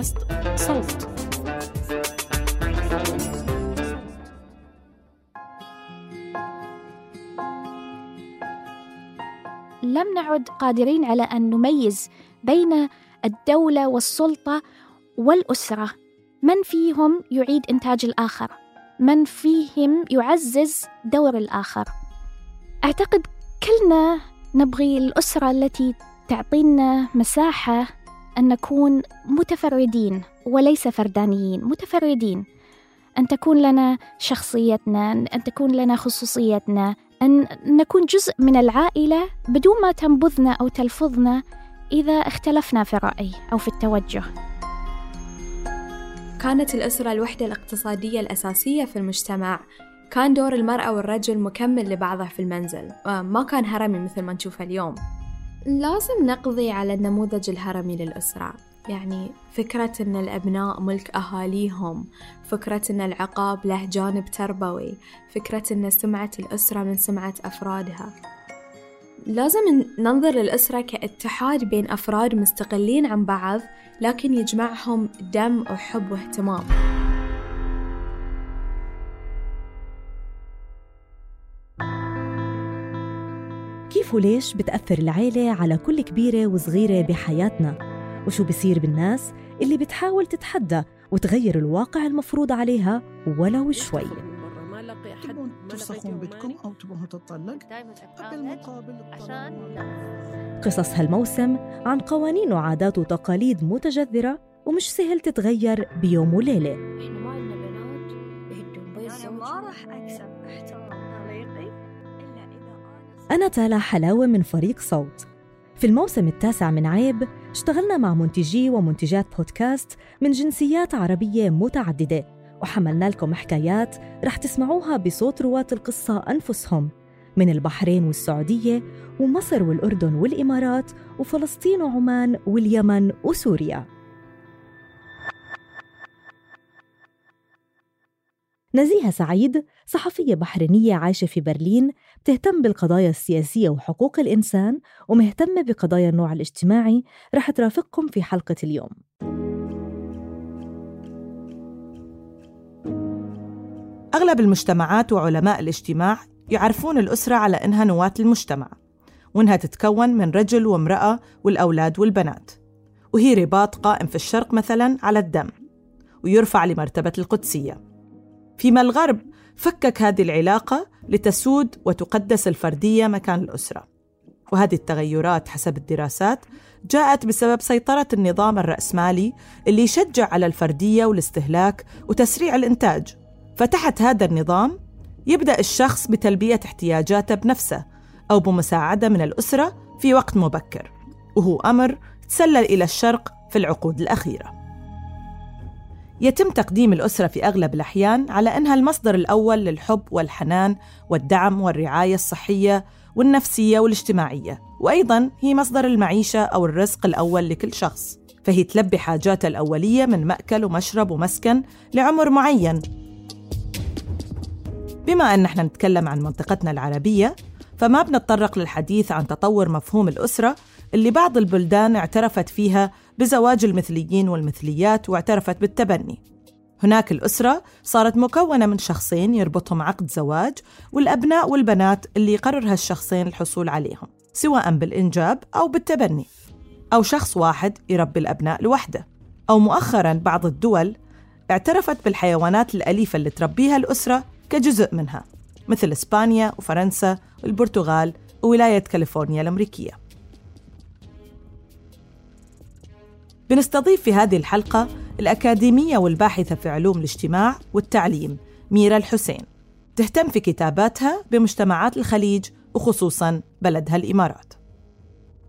بودكاست صوت. لم نعد قادرين على أن نميز بين الدولة والسلطة والأسرة. من فيهم يعيد إنتاج الآخر؟ من فيهم يعزز دور الآخر؟ أعتقد كلنا نبغي الأسرة التي تعطينا مساحة أن نكون متفردين وليس فردانيين متفردين. أن تكون لنا شخصيتنا أن تكون لنا خصوصيتنا أن نكون جزء من العائلة بدون ما تنبذنا أو تلفظنا إذا اختلفنا في الرأي أو في التوجه. كانت الأسرة الوحدة الاقتصادية الأساسية في المجتمع. كان دور المرأة والرجل مكمل لبعضه في المنزل. ما كان هرمي مثل ما نشوفه اليوم. لازم نقضي على النموذج الهرمي للأسرة. يعني فكرة أن الأبناء ملك أهاليهم فكرة أن العقاب له جانب تربوي فكرة أن سمعة الأسرة من سمعة أفرادها. لازم ننظر للأسرة كاتحاد بين أفراد مستقلين عن بعض لكن يجمعهم دم وحب واهتمام. كيف وليش بتأثر العيلة على كل كبيرة وصغيرة بحياتنا؟ وشو بصير بالناس اللي بتحاول تتحدى وتغير الواقع المفروض عليها ولو شوي؟ تبون تفسخون بيتكم أو تبون تطلق بالمقابل عشان قصص هالموسم عن قوانين وعادات وتقاليد متجذرة ومش سهل تتغير بيوم وليلة. أنا تالا حلاوة من فريق صوت. في الموسم التاسع من عيب اشتغلنا مع منتجي ومنتجات بودكاست من جنسيات عربية متعددة وحملنا لكم حكايات رح تسمعوها بصوت رواة القصة أنفسهم من البحرين والسعودية ومصر والأردن والإمارات وفلسطين وعمان واليمن وسوريا. نزيهة سعيد صحفية بحرينية عايشة في برلين بتهتم بالقضايا السياسية وحقوق الإنسان ومهتمة بقضايا النوع الاجتماعي رح ترافقكم في حلقة اليوم. أغلب المجتمعات وعلماء الاجتماع يعرفون الأسرة على إنها نواة المجتمع وإنها تتكون من رجل وامرأة والأولاد والبنات وهي رباط قائم في الشرق مثلا على الدم ويرفع لمرتبة القدسية. فيما الغرب فكك هذه العلاقة لتسود وتقدس الفردية مكان الأسرة. وهذه التغيرات حسب الدراسات جاءت بسبب سيطرة النظام الرأسمالي اللي يشجع على الفردية والاستهلاك وتسريع الإنتاج. فتحت هذا النظام يبدأ الشخص بتلبية احتياجاته بنفسه أو بمساعدة من الأسرة في وقت مبكر. وهو أمر تسلل إلى الشرق في العقود الأخيرة. يتم تقديم الأسرة في أغلب الأحيان على أنها المصدر الأول للحب والحنان والدعم والرعاية الصحية والنفسية والاجتماعية وأيضاً هي مصدر المعيشة أو الرزق الأول لكل شخص. فهي تلبي حاجاته الأولية من مأكل ومشرب ومسكن لعمر معين. بما أن إحنا نتكلم عن منطقتنا العربية فما بنتطرق للحديث عن تطور مفهوم الأسرة اللي بعض البلدان اعترفت فيها بزواج المثليين والمثليات واعترفت بالتبني. هناك الأسرة صارت مكونة من شخصين يربطهم عقد زواج والأبناء والبنات اللي يقرر هالشخصين الحصول عليهم سواء بالإنجاب أو بالتبني. أو شخص واحد يربي الأبناء لوحده. أو مؤخراً بعض الدول اعترفت بالحيوانات الأليفة اللي تربيها الأسرة كجزء منها مثل إسبانيا وفرنسا والبرتغال وولاية كاليفورنيا الأمريكية. بنستضيف في هذه الحلقة الأكاديمية والباحثة في علوم الاجتماع والتعليم ميرا الحسين. تهتم في كتاباتها بمجتمعات الخليج وخصوصاً بلدها الإمارات.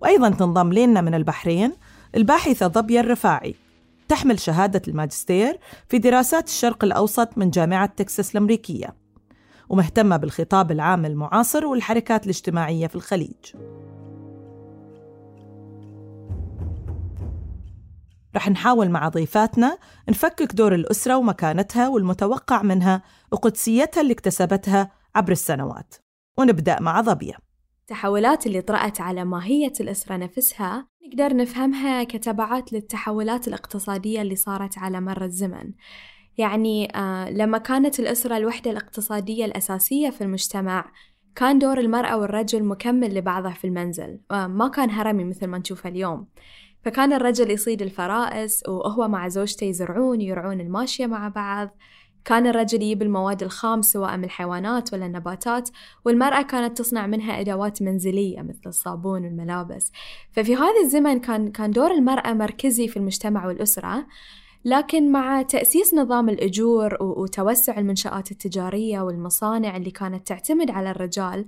وأيضاً تنضم لنا من البحرين الباحثة ضبية الرفاعي. تحمل شهادة الماجستير في دراسات الشرق الأوسط من جامعة تكساس الأمريكية. ومهتمة بالخطاب العام المعاصر والحركات الاجتماعية في الخليج. رح نحاول مع ضيفاتنا نفكك دور الأسرة ومكانتها والمتوقع منها وقدسيتها اللي اكتسبتها عبر السنوات. ونبدأ مع ضبية التحولات اللي طرأت على ماهية الأسرة نفسها نقدر نفهمها كتبعات للتحولات الاقتصادية اللي صارت على مر الزمن. يعني آه لما كانت الأسرة الوحدة الاقتصادية الأساسية في المجتمع كان دور المرأة والرجل مكمل لبعضه في المنزل آه ما كان هرمي مثل ما نشوفه اليوم. فكان الرجل يصيد الفرائس وهو مع زوجته يزرعون يرعون الماشية مع بعض. كان الرجل يجيب المواد الخام سواء من الحيوانات ولا النباتات والمرأة كانت تصنع منها أدوات منزلية مثل الصابون والملابس. ففي هذا الزمن كان كان دور المرأة مركزي في المجتمع والأسرة. لكن مع تأسيس نظام الأجور وتوسع المنشآت التجارية والمصانع اللي كانت تعتمد على الرجال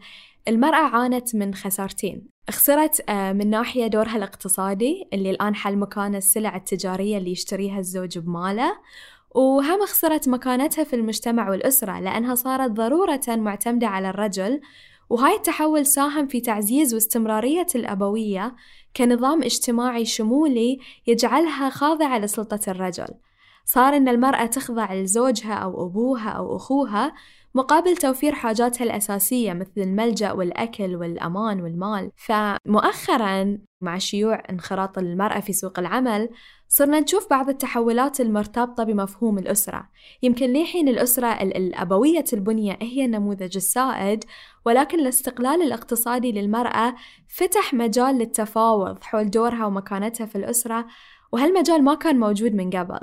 المرأة عانت من خسارتين. خسرت من ناحية دورها الاقتصادي اللي الآن حل مكان السلع التجارية اللي يشتريها الزوج بماله وهم خسرت مكانتها في المجتمع والأسرة لأنها صارت ضرورة معتمدة على الرجل وهاي التحول ساهم في تعزيز واستمرارية الأبوية كنظام اجتماعي شمولي يجعلها خاضعة لسلطة الرجل. صار إن المرأة تخضع لزوجها أو أبوها أو أخوها مقابل توفير حاجاتها الأساسية مثل الملجأ والأكل والأمان والمال. فمؤخرا مع شيوع انخراط المرأة في سوق العمل صرنا نشوف بعض التحولات المرتبطة بمفهوم الأسرة. يمكن لحين الأسرة الأبوية البنية هي النموذج السائد ولكن الاستقلال الاقتصادي للمرأة فتح مجال للتفاوض حول دورها ومكانتها في الأسرة وهالمجال ما كان موجود من قبل.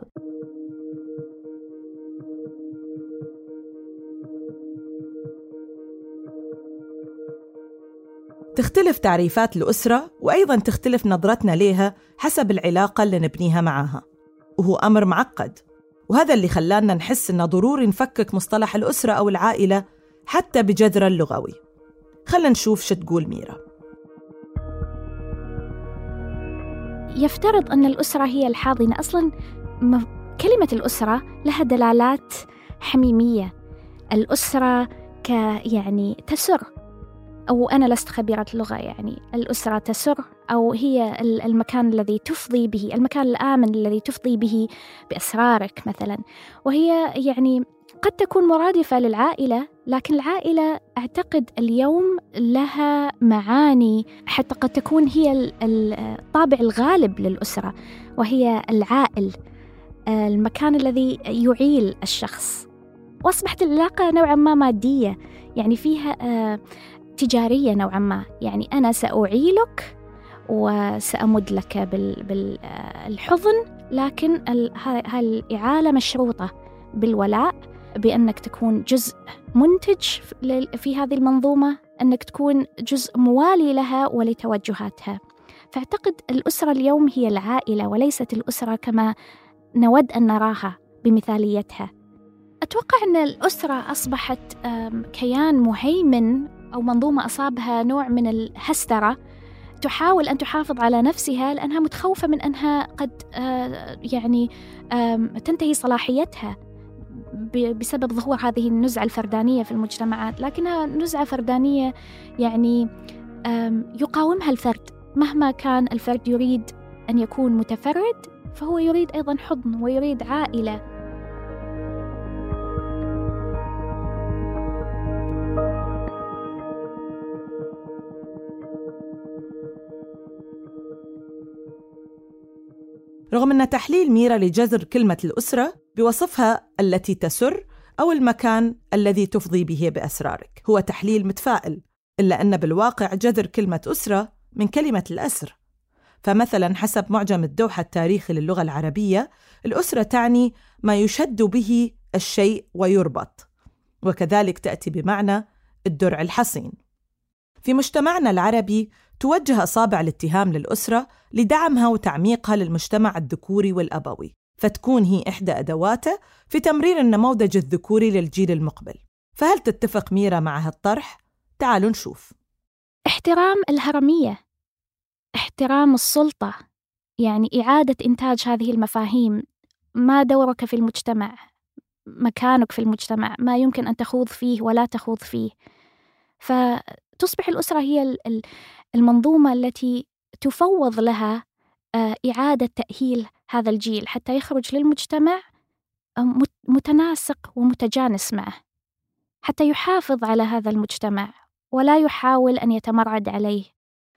تختلف تعريفات الأسرة وأيضا تختلف نظرتنا ليها حسب العلاقة اللي نبنيها معاها. وهو أمر معقد. وهذا اللي خلانا نحس إنه ضروري نفكك مصطلح الأسرة أو العائلة حتى بجذره اللغوي. خلنا نشوف شو تقول ميرا. يفترض أن الأسرة هي الحاضنة. أصلا كلمة الأسرة لها دلالات حميمية. الأسرة ك يعني تسر. أو أنا لست خبيرة لغة يعني الأسرة تسر أو هي المكان الذي تفضي به المكان الآمن الذي تفضي به بأسرارك مثلا. وهي يعني قد تكون مرادفة للعائلة لكن العائلة أعتقد اليوم لها معاني حتى قد تكون هي الطابع الغالب للأسرة وهي العائل المكان الذي يعيل الشخص. وأصبحت العلاقة نوعا ما مادية يعني فيها تجارية نوعا ما. يعني أنا سأعيلك وسأمد لك بالحضن لكن هاي الإعالة مشروطة بالولاء بأنك تكون جزء منتج في هذه المنظومة أنك تكون جزء موالي لها ولتوجهاتها. فأعتقد الأسرة اليوم هي العائلة وليست الأسرة كما نود أن نراها بمثاليتها. أتوقع أن الأسرة أصبحت كيان مهيمن أو منظومة أصابها نوع من الهسترة تحاول أن تحافظ على نفسها لأنها متخوفة من أنها قد يعني تنتهي صلاحيتها بسبب ظهور هذه النزعة الفردانية في المجتمعات. لكنها نزعة فردانية يعني يقاومها الفرد. مهما كان الفرد يريد أن يكون متفرد فهو يريد أيضا حضن ويريد عائلة. رغم أن تحليل ميرا لجذر كلمة الأسرة بوصفها التي تسر أو المكان الذي تفضي به بأسرارك هو تحليل متفائل إلا أن بالواقع جذر كلمة أسرة من كلمة الأسر. فمثلا حسب معجم الدوحة التاريخي للغة العربية الأسرة تعني ما يشد به الشيء ويربط وكذلك تأتي بمعنى الدرع الحصين. في مجتمعنا العربي توجه أصابع الاتهام للأسرة لدعمها وتعميقها للمجتمع الذكوري والأبوي فتكون هي إحدى أدواته في تمرير النموذج الذكوري للجيل المقبل. فهل تتفق ميرا مع هالطرح؟ تعالوا نشوف. احترام الهرمية احترام السلطة يعني إعادة إنتاج هذه المفاهيم. ما دورك في المجتمع؟ مكانك في المجتمع ما يمكن أن تخوض فيه ولا تخوض فيه. فتصبح الأسرة هي المنظومة التي تفوض لها آه، إعادة تأهيل هذا الجيل حتى يخرج للمجتمع آه، متناسق ومتجانس معه حتى يحافظ على هذا المجتمع ولا يحاول أن يتمرد عليه.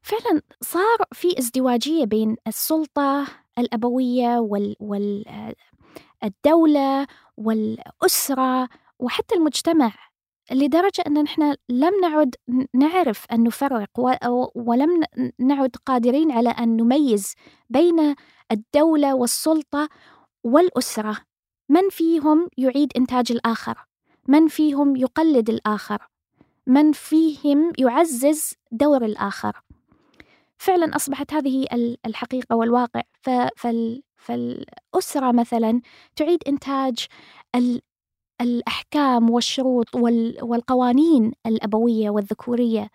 فعلا صار في ازدواجية بين السلطة الأبوية وال, الدولة والأسرة وحتى المجتمع. لدرجة أن نحن لم نعد نعرف أن نفرق ولم نعد قادرين على أن نميز بين الدولة والسلطة والأسرة. من فيهم يعيد إنتاج الآخر؟ من فيهم يقلد الآخر؟ من فيهم يعزز دور الآخر؟ فعلا أصبحت هذه الحقيقة والواقع. فالأسرة مثلا تعيد إنتاج الأحكام والشروط والقوانين الأبوية والذكورية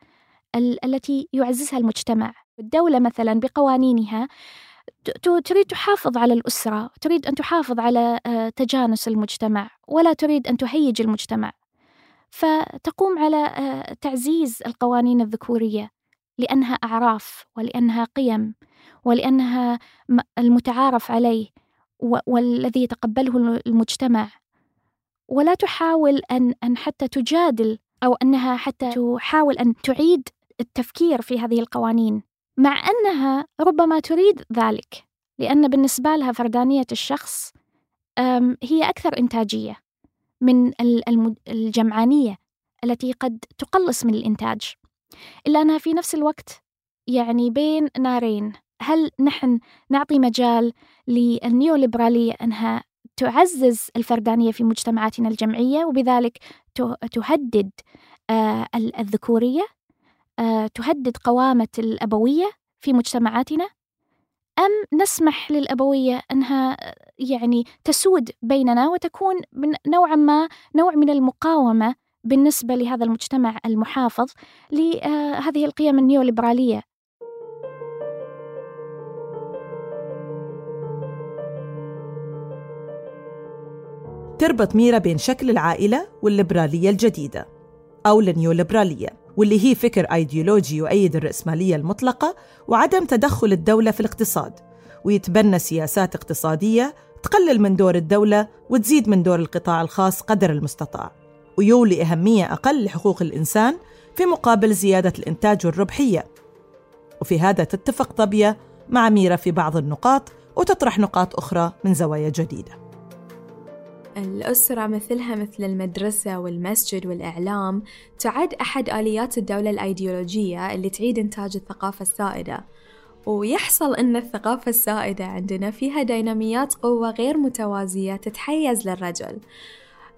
التي يعززها المجتمع. الدولة مثلا بقوانينها تريد تحافظ على الأسرة تريد أن تحافظ على آه، تجانس المجتمع ولا تريد أن تهيج المجتمع. فتقوم على آه، تعزيز القوانين الذكورية لأنها أعراف ولأنها قيم ولأنها المتعارف عليه والذي يتقبله المجتمع. ولا تحاول أن أن حتى تجادل أو أنها حتى تحاول أن تعيد التفكير في هذه القوانين مع أنها ربما تريد ذلك لأن بالنسبة لها فردانية الشخص هي أكثر إنتاجية من الجمعانية التي قد تقلص من الإنتاج. إلا أنها في نفس الوقت يعني بين نارين هل نحن نعطي مجال للنيوليبرالية أنها تعزز الفردانية في مجتمعاتنا الجمعية وبذلك تهدد آه، الذكورية آه، تهدد قوامة الأبوية في مجتمعاتنا. أم نسمح للأبوية أنها يعني تسود بيننا وتكون نوعا ما نوع من المقاومة بالنسبة لهذا المجتمع المحافظ لهذه القيم النيوليبرالية. تربط ميرا بين شكل العائلة والليبرالية الجديدة أو النيوليبرالية واللي هي فكر أيديولوجي يؤيد الرأسمالية المطلقة وعدم تدخل الدولة في الاقتصاد ويتبنى سياسات اقتصادية تقلل من دور الدولة وتزيد من دور القطاع الخاص قدر المستطاع ويولي أهمية أقل لحقوق الإنسان في مقابل زيادة الإنتاج والربحية. وفي هذا تتفق طبية مع ميرا في بعض النقاط وتطرح نقاط أخرى من زوايا جديدة. الأسرة مثلها مثل المدرسة والمسجد والإعلام تعد أحد آليات الدولة الأيديولوجية اللي تعيد إنتاج الثقافة السائدة. ويحصل أن الثقافة السائدة عندنا فيها ديناميات قوة غير متوازية تتحيز للرجل.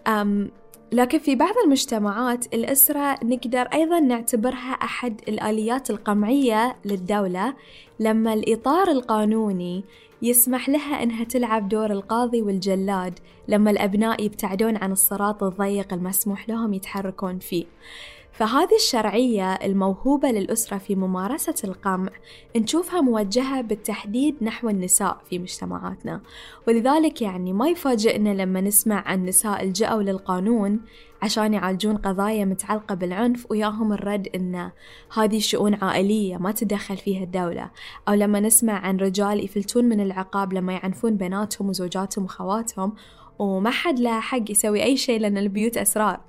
أم لكن في بعض المجتمعات الأسرة نقدر أيضا نعتبرها أحد الآليات القمعية للدولة لما الإطار القانوني يسمح لها إنها تلعب دور القاضي والجلاد لما الأبناء يبتعدون عن الصراط الضيق المسموح لهم يتحركون فيه. فهذه الشرعية الموهوبة للأسرة في ممارسة القمع نشوفها موجهة بالتحديد نحو النساء في مجتمعاتنا. ولذلك يعني ما يفاجئنا لما نسمع عن نساء الجأوا للقانون عشان يعالجون قضايا متعلقة بالعنف وياهم الرد إن هذه شؤون عائلية ما تدخل فيها الدولة. أو لما نسمع عن رجال يفلتون من العقاب لما يعنفون بناتهم وزوجاتهم وخواتهم وما حد له حق يسوي أي شيء لأن البيوت أسرار.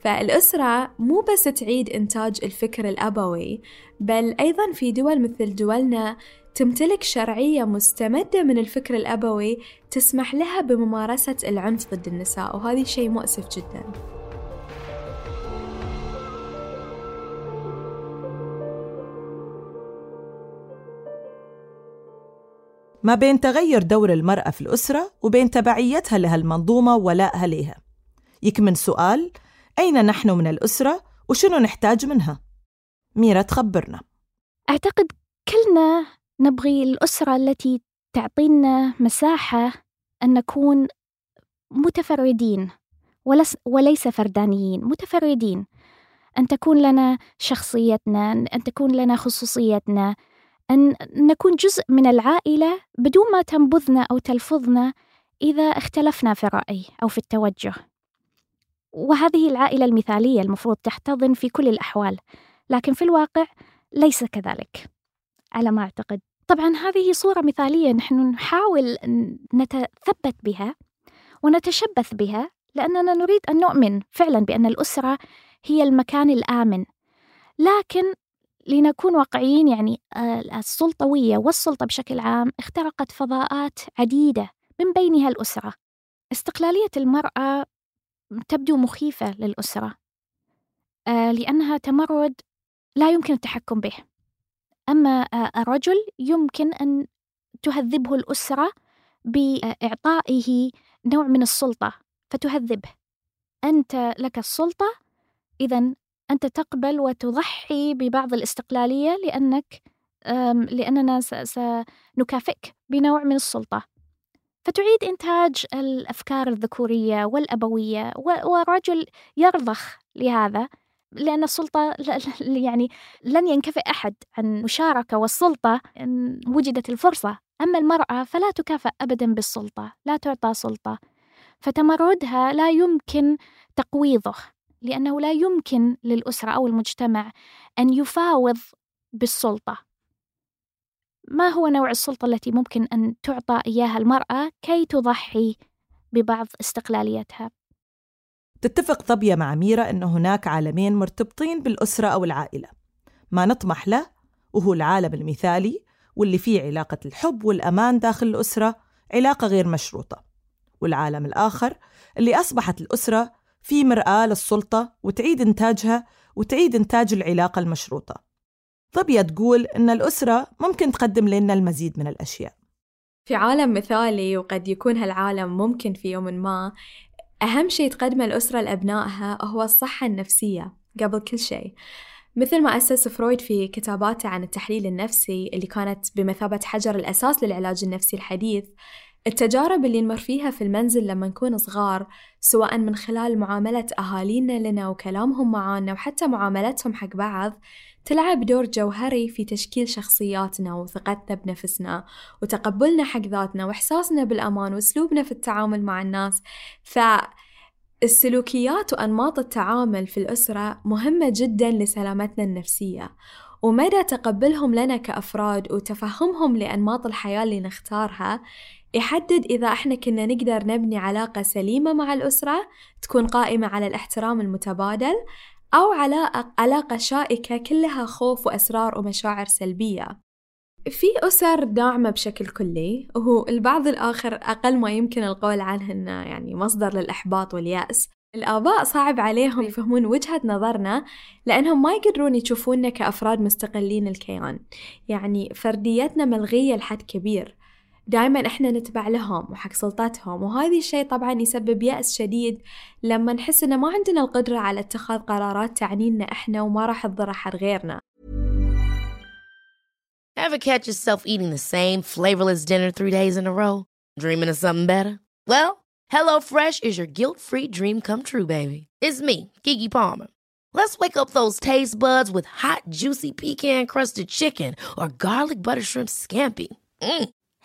فالأسرة مو بس تعيد إنتاج الفكر الأبوي بل أيضا في دول مثل دولنا تمتلك شرعية مستمدة من الفكر الأبوي تسمح لها بممارسة العنف ضد النساء وهذا شيء مؤسف جداً. ما بين تغير دور المرأة في الأسرة وبين تبعيتها لهالمنظومة وولائها ليها يكمن سؤال أين نحن من الأسرة وشنو نحتاج منها؟ ميرا تخبرنا. أعتقد كلنا نبغي الأسرة التي تعطينا مساحة أن نكون متفردين وليس فردانيين متفردين. أن تكون لنا شخصيتنا أن تكون لنا خصوصيتنا. أن نكون جزء من العائلة بدون ما تنبذنا أو تلفظنا إذا اختلفنا في الرأي أو في التوجه. وهذه العائلة المثالية المفروض تحتضن في كل الأحوال لكن في الواقع ليس كذلك على ما أعتقد. طبعا هذه صورة مثالية نحن نحاول نتثبت بها ونتشبث بها لأننا نريد أن نؤمن فعلا بأن الأسرة هي المكان الآمن. لكن لنكون واقعيين يعني آه، السلطوية والسلطة بشكل عام اخترقت فضاءات عديدة من بينها الأسرة. استقلالية المرأة تبدو مخيفة للأسرة آه، لأنها تمرد لا يمكن التحكم به. أما آه، الرجل يمكن أن تهذبه الأسرة بإعطائه نوع من السلطة فتهذبه. أنت لك السلطة إذا أنت تقبل وتضحي ببعض الاستقلالية لأنك لأننا سنكافئك بنوع من السلطة. فتعيد إنتاج الأفكار الذكورية والأبوية والرجل يرضخ لهذا لأن السلطة يعني لن ينكفئ أحد عن المشاركة والسلطة إن وجدت الفرصة. أما المرأة فلا تكافئ أبدا بالسلطة لا تعطى سلطة. فتمردها لا يمكن تقويضه. لأنه لا يمكن للأسرة أو المجتمع أن يفاوض بالسلطة. ما هو نوع السلطة التي ممكن أن تعطى إياها المرأة كي تضحي ببعض استقلاليتها؟ تتفق طبية مع ميرا أن هناك عالمين مرتبطين بالأسرة أو العائلة. ما نطمح له وهو العالم المثالي واللي فيه علاقة الحب والأمان داخل الأسرة علاقة غير مشروطة. والعالم الآخر اللي أصبحت الأسرة في مرآة للسلطة وتعيد إنتاجها وتعيد إنتاج العلاقة المشروطة. ضبية تقول إن الأسرة ممكن تقدم لنا المزيد من الأشياء. في عالم مثالي وقد يكون هالعالم ممكن في يوم ما أهم شيء تقدمه الأسرة لأبنائها هو الصحة النفسية قبل كل شيء. مثل ما أسس فرويد في كتاباته عن التحليل النفسي اللي كانت بمثابة حجر الأساس للعلاج النفسي الحديث التجارب اللي نمر فيها في المنزل لما نكون صغار سواء من خلال معاملة أهالينا لنا وكلامهم معانا وحتى معاملتهم حق بعض تلعب دور جوهري في تشكيل شخصياتنا وثقتنا بنفسنا وتقبلنا حق ذاتنا وإحساسنا بالأمان وأسلوبنا في التعامل مع الناس. فالسلوكيات وأنماط التعامل في الأسرة مهمة جدا لسلامتنا النفسية ومدى تقبلهم لنا كأفراد وتفهمهم لأنماط الحياة اللي نختارها يحدد إذا إحنا كنا نقدر نبني علاقة سليمة مع الأسرة تكون قائمة على الاحترام المتبادل أو علاقة, علاقة شائكة كلها خوف وأسرار ومشاعر سلبية. في أسر داعمة بشكل كلي وهو البعض الآخر أقل ما يمكن القول عنه إنه يعني مصدر للإحباط واليأس. الآباء صعب عليهم يفهمون وجهة نظرنا لأنهم ما يقدرون يشوفوننا كأفراد مستقلين الكيان. يعني فرديتنا ملغية لحد كبير. دائما إحنا نتبع لهم وحق سلطتهم وهذا الشيء طبعا يسبب يأس شديد لما نحس انه ما عندنا القدرة على اتخاذ قرارات تعنينا إحنا وما راح تضر حد غيرنا Ever catch yourself eating the same flavorless dinner three days in a row? Dreaming of something better? Well, HelloFresh is your guilt-free dream come true, baby. It's me, Kiki Palmer. Let's wake up those taste buds with hot, juicy pecan-crusted chicken or garlic butter shrimp scampi. Mm.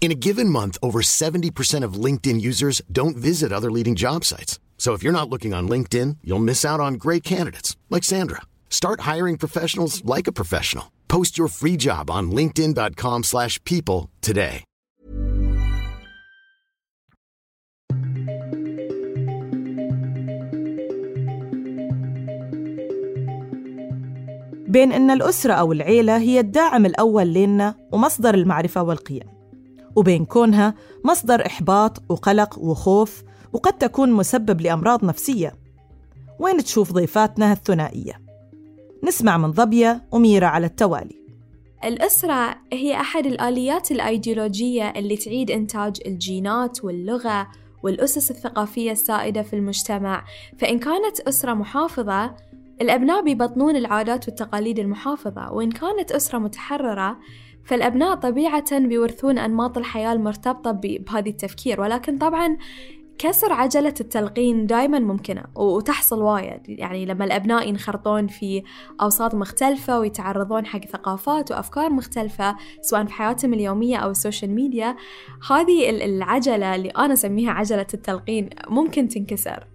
In a given month, over 70% of LinkedIn users don't visit other leading job sites. So if you're not looking on LinkedIn, you'll miss out on great candidates like Sandra. Start hiring professionals like a professional. Post your free job on linkedin.com/people today. بين إن الأسرة أو العيلة هي الداعم الأول لنا ومصدر المعرفة والقيم وبين كونها مصدر إحباط وقلق وخوف وقد تكون مسبب لأمراض نفسية. وين تشوف ضيفاتنا الثنائية؟ نسمع من ضبية وميرا على التوالي. الأسرة هي أحد الآليات الأيديولوجية اللي تعيد إنتاج الجينات واللغة والأسس الثقافية السائدة في المجتمع. فإن كانت أسرة محافظة الأبناء بيبطنون العادات والتقاليد المحافظة. وإن كانت أسرة متحررة فالأبناء طبيعة بيورثون أنماط الحياة المرتبطة بهذه التفكير ولكن طبعا كسر عجلة التلقين دائما ممكنة وتحصل وايد. يعني لما الأبناء ينخرطون في أوساط مختلفة ويتعرضون حق ثقافات وأفكار مختلفة سواء في حياتهم اليومية أو ال social media هذه العجلة اللي أنا أسميها عجلة التلقين ممكن تنكسر.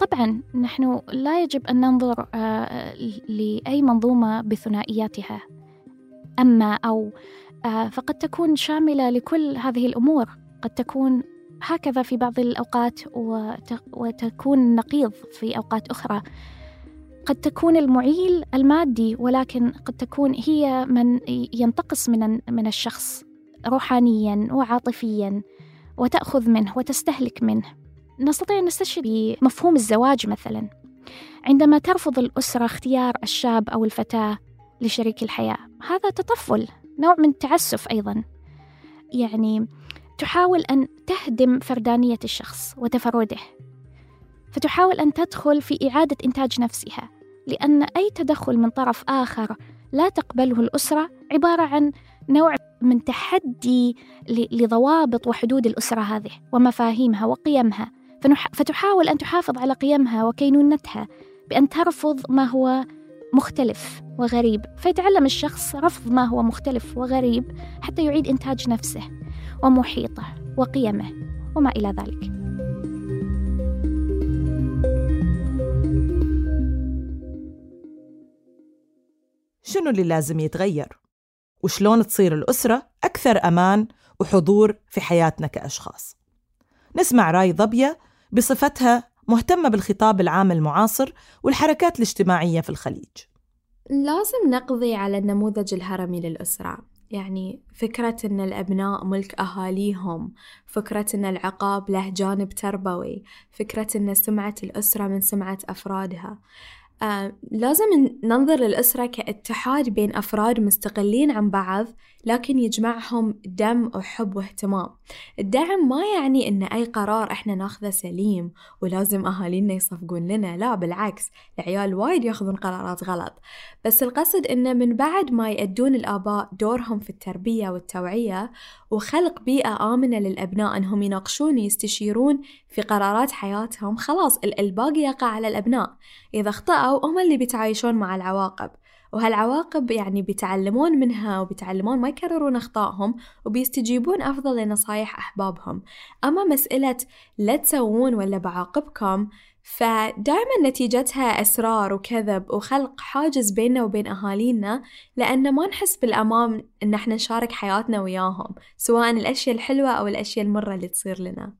طبعا نحن لا يجب أن ننظر لأي منظومة بثنائياتها. أما أو فقد تكون شاملة لكل هذه الأمور. قد تكون هكذا في بعض الأوقات وتكون نقيض في أوقات أخرى. قد تكون المعيل المادي ولكن قد تكون هي من ينتقص من من الشخص روحانيا وعاطفيا وتأخذ منه وتستهلك منه. نستطيع أن نستشهد بمفهوم الزواج مثلا. عندما ترفض الأسرة اختيار الشاب أو الفتاة لشريك الحياة. هذا تطفل نوع من التعسف أيضا. يعني تحاول أن تهدم فردانية الشخص وتفرده. فتحاول أن تدخل في إعادة إنتاج نفسها لأن أي تدخل من طرف آخر لا تقبله الأسرة عبارة عن نوع من تحدي لضوابط وحدود الأسرة هذه ومفاهيمها وقيمها. فتحاول أن تحافظ على قيمها وكينونتها بأن ترفض ما هو مختلف وغريب فيتعلم الشخص رفض ما هو مختلف وغريب حتى يعيد إنتاج نفسه ومحيطه وقيمه وما إلى ذلك شنو اللي لازم يتغير؟ وشلون تصير الأسرة أكثر أمان وحضور في حياتنا كأشخاص نسمع رأي ضبية بصفتها مهتمة بالخطاب العام المعاصر والحركات الاجتماعية في الخليج. لازم نقضي على النموذج الهرمي للأسرة. يعني فكرة أن الأبناء ملك أهاليهم فكرة أن العقاب له جانب تربوي فكرة أن سمعة الأسرة من سمعة أفرادها. آه، لازم ننظر للأسرة كاتحاد بين أفراد مستقلين عن بعض لكن يجمعهم دم وحب واهتمام. الدعم ما يعني أن أي قرار إحنا ناخذه سليم ولازم أهالينا يصفقون لنا لا بالعكس العيال وايد ياخذون قرارات غلط. بس القصد أنه من بعد ما يأدون الآباء دورهم في التربية والتوعية وخلق بيئة آمنة للأبناء أنهم يناقشون ويستشيرون في قرارات حياتهم خلاص الباقي يقع على الأبناء. إذا اخطأوا هم اللي بيتعايشون مع العواقب. وهالعواقب يعني بيتعلمون منها وبيتعلمون ما يكررون أخطائهم وبيستجيبون أفضل لنصايح أحبابهم. أما مسألة لا تسوون ولا بعاقبكم فدائما نتيجتها أسرار وكذب وخلق حاجز بيننا وبين أهالينا لأن ما نحس بالأمان إن إحنا نشارك حياتنا وياهم سواء الأشياء الحلوة أو الأشياء المرة اللي تصير لنا.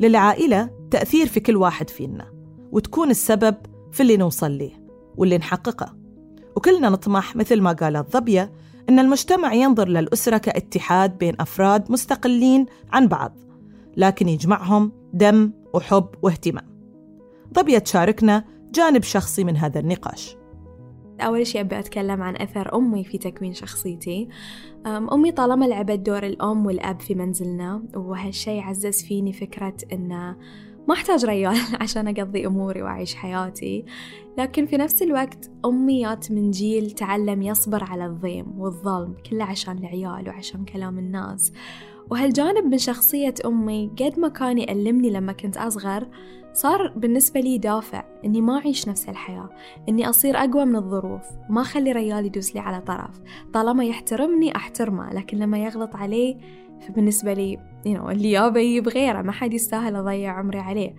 للعائلة تأثير في كل واحد فينا. وتكون السبب في اللي نوصل ليه واللي نحققه. وكلنا نطمح مثل ما قالت ضبية أن المجتمع ينظر للأسرة كاتحاد بين أفراد مستقلين عن بعض لكن يجمعهم دم وحب واهتمام. ضبية تشاركنا جانب شخصي من هذا النقاش. أول شيء أبي أتكلم عن أثر أمي في تكوين شخصيتي. أمي طالما لعبت دور الأم والأب في منزلنا وهالشي عزز فيني فكرة أنه ما أحتاج ريال عشان أقضي أموري وأعيش حياتي. لكن في نفس الوقت أمي جات من جيل تعلم يصبر على الضيم والظلم كله عشان العيال وعشان كلام الناس. وهالجانب من شخصية أمي قد ما كان يألمني لما كنت أصغر صار بالنسبة لي دافع إني ما أعيش نفس الحياة إني أصير أقوى من الظروف ما أخلي ريال يدوس لي على طرف. طالما يحترمني أحترمه لكن لما يغلط عليه فبالنسبة لي you know, اللي يابا يجيب غيره ما حد يستاهل أضيع عمري عليه.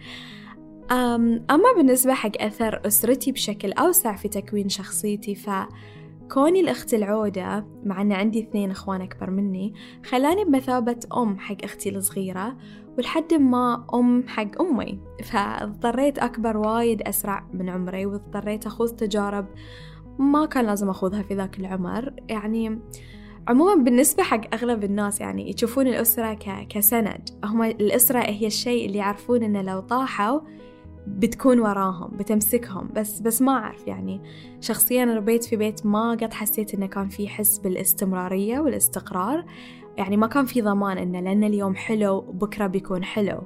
أما بالنسبة حق أثر أسرتي بشكل أوسع في تكوين شخصيتي ف كوني الأخت العودة مع أن عندي اثنين إخوان أكبر مني خلاني بمثابة أم حق أختي الصغيرة ولحد ما أم حق أمي. فاضطريت أكبر وايد أسرع من عمري واضطريت أخوض تجارب ما كان لازم أخوضها في ذاك العمر. يعني عموما بالنسبة حق أغلب الناس يعني يشوفون الأسرة ك... كسند. هم الأسرة هي الشيء اللي يعرفون إنه لو طاحوا بتكون وراهم بتمسكهم. بس بس ما أعرف يعني. شخصيا ربيت في بيت ما قد حسيت إنه كان في حس بالاستمرارية والاستقرار. يعني ما كان في ضمان إنه لأن اليوم حلو بكرة بيكون حلو.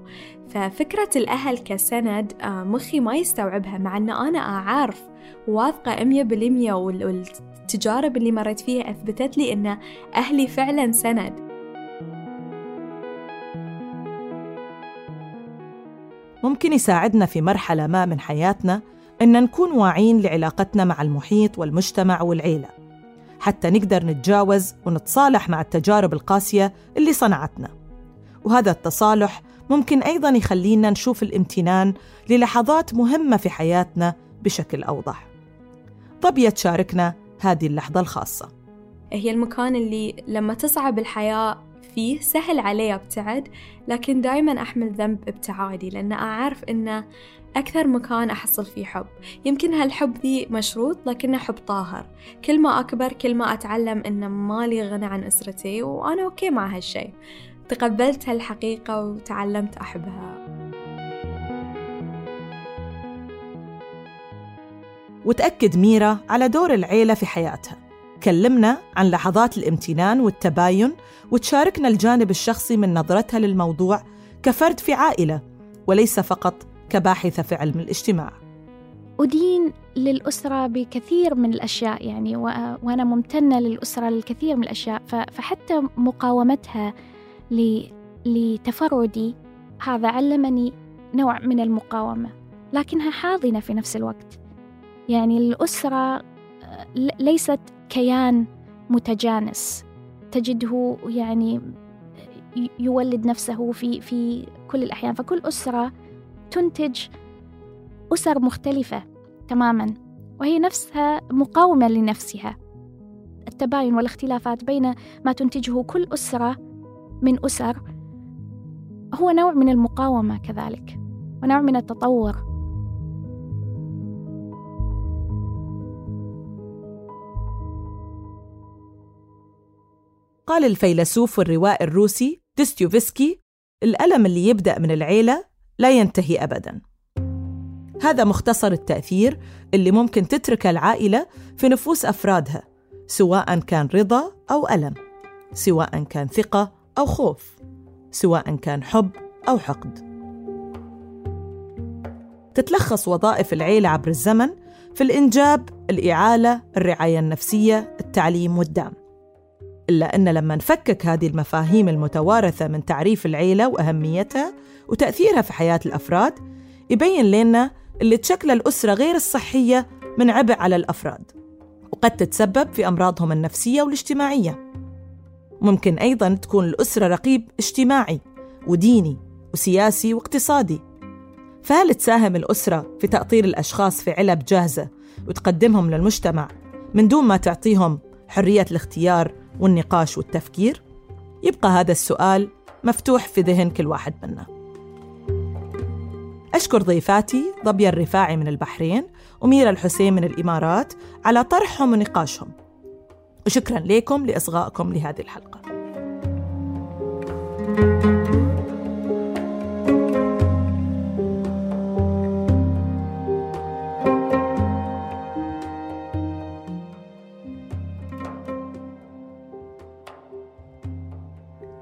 ففكرة الأهل كسند آه، مخي ما يستوعبها مع أن أنا أعرف واثقة 100% التجارب اللي مريت فيها أثبتت لي أن أهلي فعلا سند. ممكن يساعدنا في مرحلة ما من حياتنا إن نكون واعين لعلاقتنا مع المحيط والمجتمع والعيلة. حتى نقدر نتجاوز ونتصالح مع التجارب القاسية اللي صنعتنا. وهذا التصالح ممكن أيضا يخلينا نشوف الامتنان للحظات مهمة في حياتنا بشكل أوضح. طب يا تشاركنا هذه اللحظة الخاصة. هي المكان اللي لما تصعب الحياة فيه سهل علي أبتعد لكن دايما أحمل ذنب ابتعادي لأن أعرف أنه أكثر مكان أحصل فيه حب. يمكن هالحب ذي مشروط لكنه حب طاهر. كل ما أكبر كل ما أتعلم أن مالي غنى عن أسرتي وأنا أوكي مع هالشي. تقبلت هالحقيقة وتعلمت أحبها. وتأكد ميرا على دور العيلة في حياتها. كلمنا عن لحظات الامتنان والتباين وتشاركنا الجانب الشخصي من نظرتها للموضوع كفرد في عائلة وليس فقط كباحثة في علم الاجتماع. أدين للأسرة بكثير من الأشياء يعني وأنا ممتنة للأسرة للكثير من الأشياء فحتى مقاومتها لتفردي هذا علمني نوع من المقاومة لكنها حاضنة في نفس الوقت. يعني الأسرة ليست كيان متجانس. تجده يعني يولد نفسه في في كل الأحيان. فكل أسرة تنتج أسر مختلفة تماما وهي نفسها مقاومة لنفسها. التباين والاختلافات بين ما تنتجه كل أسرة من أسر هو نوع من المقاومة كذلك ونوع من التطور. قال الفيلسوف والروائي الروسي ديستيوفسكي الألم اللي يبدأ من العيلة لا ينتهي أبداً. هذا مختصر التأثير اللي ممكن تترك العائلة في نفوس أفرادها سواء كان رضا أو ألم سواء كان ثقة أو خوف سواء كان حب أو حقد. تتلخص وظائف العيلة عبر الزمن في الإنجاب، الإعالة، الرعاية النفسية، التعليم والدعم. إلا أن لما نفكك هذه المفاهيم المتوارثة من تعريف العيلة وأهميتها وتأثيرها في حياة الأفراد يبين لنا اللي تشكل الأسرة غير الصحية من عبء على الأفراد وقد تتسبب في أمراضهم النفسية والاجتماعية. ممكن أيضا تكون الأسرة رقيب اجتماعي وديني وسياسي واقتصادي. فهل تساهم الأسرة في تأطير الأشخاص في علب جاهزة وتقدمهم للمجتمع من دون ما تعطيهم حرية الاختيار والنقاش والتفكير؟ يبقى هذا السؤال مفتوح في ذهن كل واحد منا. أشكر ضيفاتي ضبيا الرفاعي من البحرين وميرا الحسين من الإمارات على طرحهم ونقاشهم. وشكرا لكم لإصغائكم لهذه الحلقة. thank you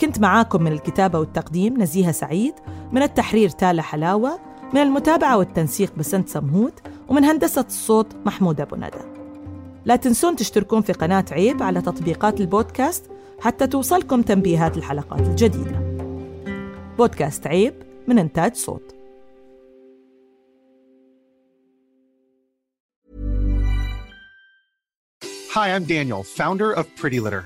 كنت معاكم من الكتابة والتقديم نزيهة سعيد من التحرير تالا حلاوة من المتابعة والتنسيق بسنت سمهوت ومن هندسة الصوت محمود أبو ندى. لا تنسون تشتركون في قناة عيب على تطبيقات البودكاست حتى توصلكم تنبيهات الحلقات الجديدة. بودكاست عيب من إنتاج صوت. Hi, I'm Daniel, founder of Pretty Litter.